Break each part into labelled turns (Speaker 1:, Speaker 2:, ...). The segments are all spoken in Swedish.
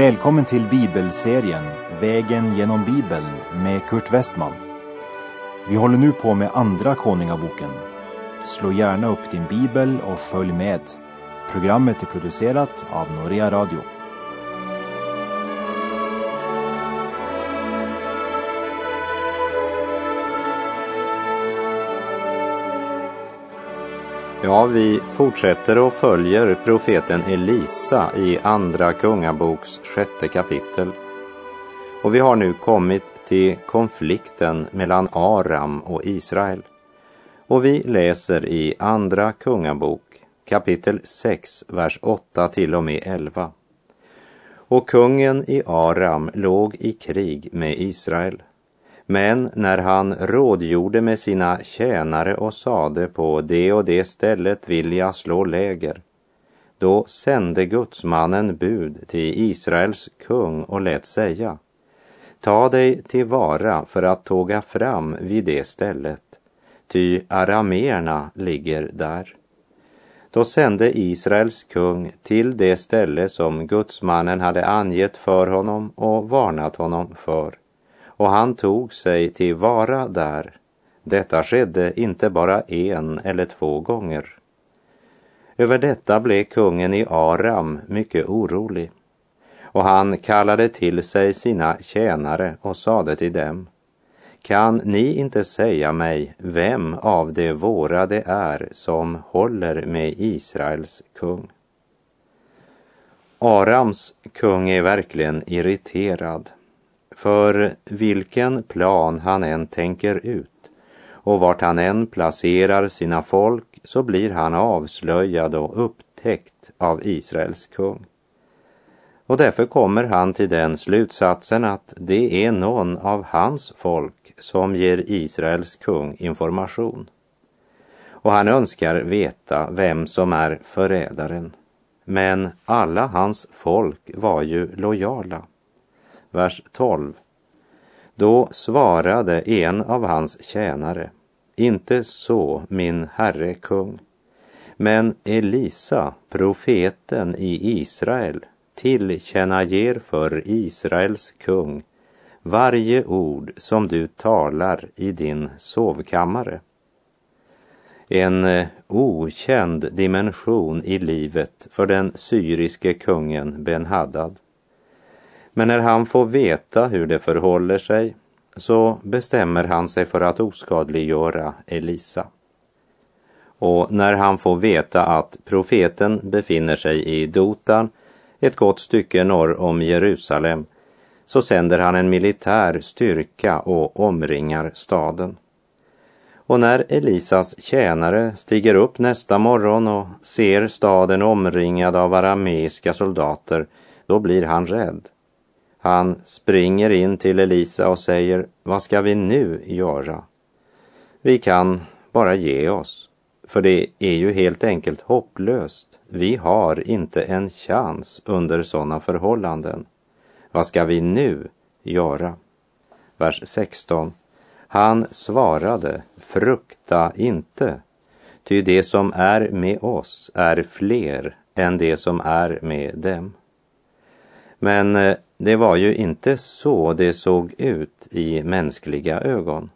Speaker 1: Välkommen till bibelserien Vägen genom Bibeln med Kurt Westman. Vi håller nu på med Andra Konungaboken. Slå gärna upp din bibel och följ med. Programmet är producerat av Norea Radio.
Speaker 2: Ja, vi fortsätter och följer profeten Elisa i Andra Kungaboks sjätte kapitel. Och vi har nu kommit till konflikten mellan Aram och Israel. Och vi läser i Andra Kungabok kapitel 6, vers 8 till och med 11. Och kungen i Aram låg i krig med Israel. Men när han rådgjorde med sina tjänare och sade på det och det stället vill jag slå läger, då sände gudsmannen bud till Israels kung och lät säga, ta dig tillvara för att tåga fram vid det stället, ty arameerna ligger där. Då sände Israels kung till det ställe som gudsmannen hade angett för honom och varnat honom för och han tog sig till vara där. Detta skedde inte bara en eller två gånger. Över detta blev kungen i Aram mycket orolig och han kallade till sig sina tjänare och sade till dem kan ni inte säga mig vem av de våra det är som håller med Israels kung? Arams kung är verkligen irriterad för vilken plan han än tänker ut och vart han än placerar sina folk så blir han avslöjad och upptäckt av Israels kung. Och därför kommer han till den slutsatsen att det är någon av hans folk som ger Israels kung information. Och han önskar veta vem som är förrädaren. Men alla hans folk var ju lojala vers 12. Då svarade en av hans tjänare, inte så, min herre kung, men Elisa, profeten i Israel, tillkännager för Israels kung varje ord som du talar i din sovkammare. En eh, okänd dimension i livet för den syriske kungen Ben-Hadad. Men när han får veta hur det förhåller sig så bestämmer han sig för att oskadliggöra Elisa. Och när han får veta att profeten befinner sig i Dotan, ett gott stycke norr om Jerusalem, så sänder han en militär styrka och omringar staden. Och när Elisas tjänare stiger upp nästa morgon och ser staden omringad av arameiska soldater, då blir han rädd. Han springer in till Elisa och säger, vad ska vi nu göra? Vi kan bara ge oss, för det är ju helt enkelt hopplöst. Vi har inte en chans under sådana förhållanden. Vad ska vi nu göra? Vers 16. Han svarade, frukta inte, ty det som är med oss är fler än det som är med dem. Men eh, det var ju inte så det såg ut i mänskliga ögon.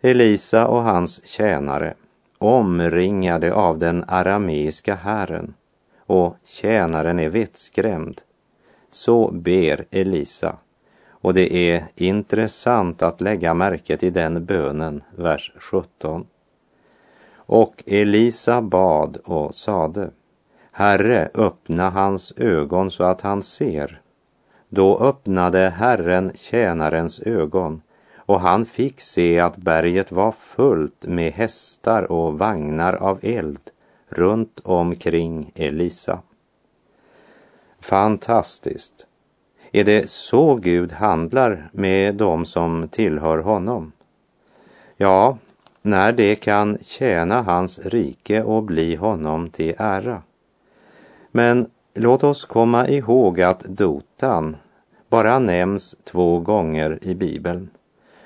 Speaker 2: Elisa och hans tjänare omringade av den arameiska herren och tjänaren är vettskrämd. Så ber Elisa och det är intressant att lägga märke till den bönen, vers 17. Och Elisa bad och sade, Herre, öppna hans ögon så att han ser. Då öppnade Herren tjänarens ögon och han fick se att berget var fullt med hästar och vagnar av eld runt omkring Elisa. Fantastiskt. Är det så Gud handlar med dem som tillhör honom? Ja, när det kan tjäna hans rike och bli honom till ära. Men låt oss komma ihåg att dotan bara nämns två gånger i Bibeln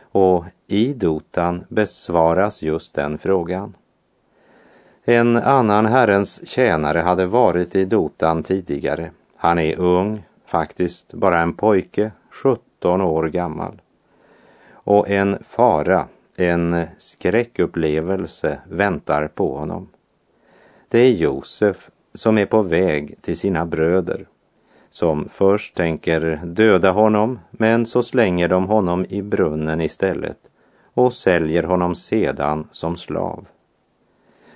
Speaker 2: och i dotan besvaras just den frågan. En annan Herrens tjänare hade varit i dotan tidigare. Han är ung, faktiskt bara en pojke, 17 år gammal. Och en fara, en skräckupplevelse väntar på honom. Det är Josef som är på väg till sina bröder som först tänker döda honom men så slänger de honom i brunnen istället och säljer honom sedan som slav.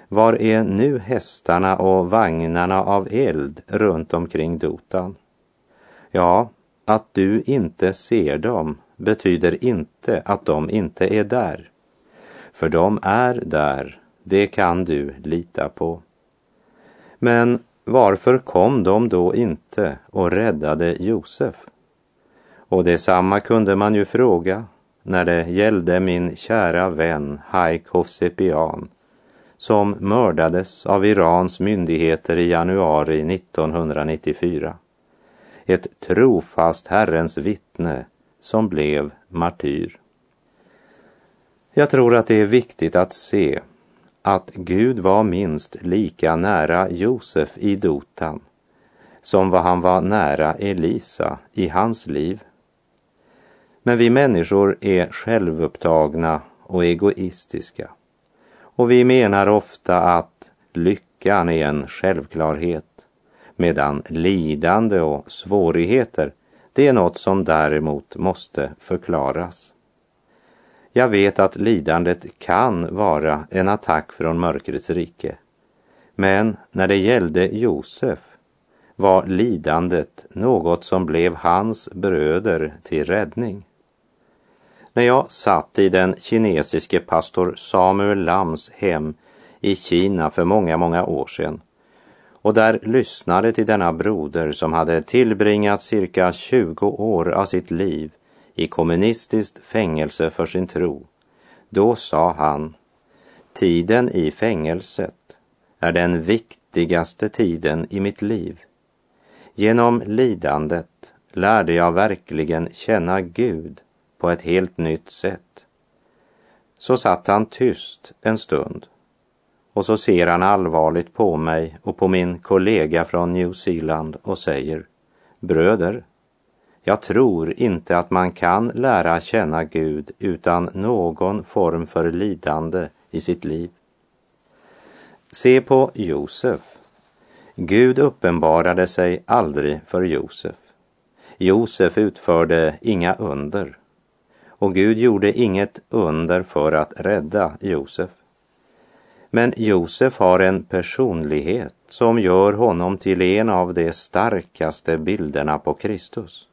Speaker 2: Var är nu hästarna och vagnarna av eld runt omkring Dotan? Ja, att du inte ser dem betyder inte att de inte är där. För de är där, det kan du lita på. Men varför kom de då inte och räddade Josef? Och detsamma kunde man ju fråga när det gällde min kära vän Haik Hovsepian som mördades av Irans myndigheter i januari 1994. Ett trofast Herrens vittne som blev martyr. Jag tror att det är viktigt att se att Gud var minst lika nära Josef i Dotan som vad han var nära Elisa i hans liv. Men vi människor är självupptagna och egoistiska. Och vi menar ofta att lyckan är en självklarhet medan lidande och svårigheter det är något som däremot måste förklaras. Jag vet att lidandet kan vara en attack från mörkrets rike. Men när det gällde Josef var lidandet något som blev hans bröder till räddning. När jag satt i den kinesiske pastor Samuel Lams hem i Kina för många, många år sedan och där lyssnade till denna broder som hade tillbringat cirka 20 år av sitt liv i kommunistiskt fängelse för sin tro, då sa han, tiden i fängelset är den viktigaste tiden i mitt liv. Genom lidandet lärde jag verkligen känna Gud på ett helt nytt sätt. Så satt han tyst en stund och så ser han allvarligt på mig och på min kollega från New Zeeland och säger Bröder, jag tror inte att man kan lära känna Gud utan någon form för lidande i sitt liv. Se på Josef. Gud uppenbarade sig aldrig för Josef. Josef utförde inga under och Gud gjorde inget under för att rädda Josef. Men Josef har en personlighet som gör honom till en av de starkaste bilderna på Kristus.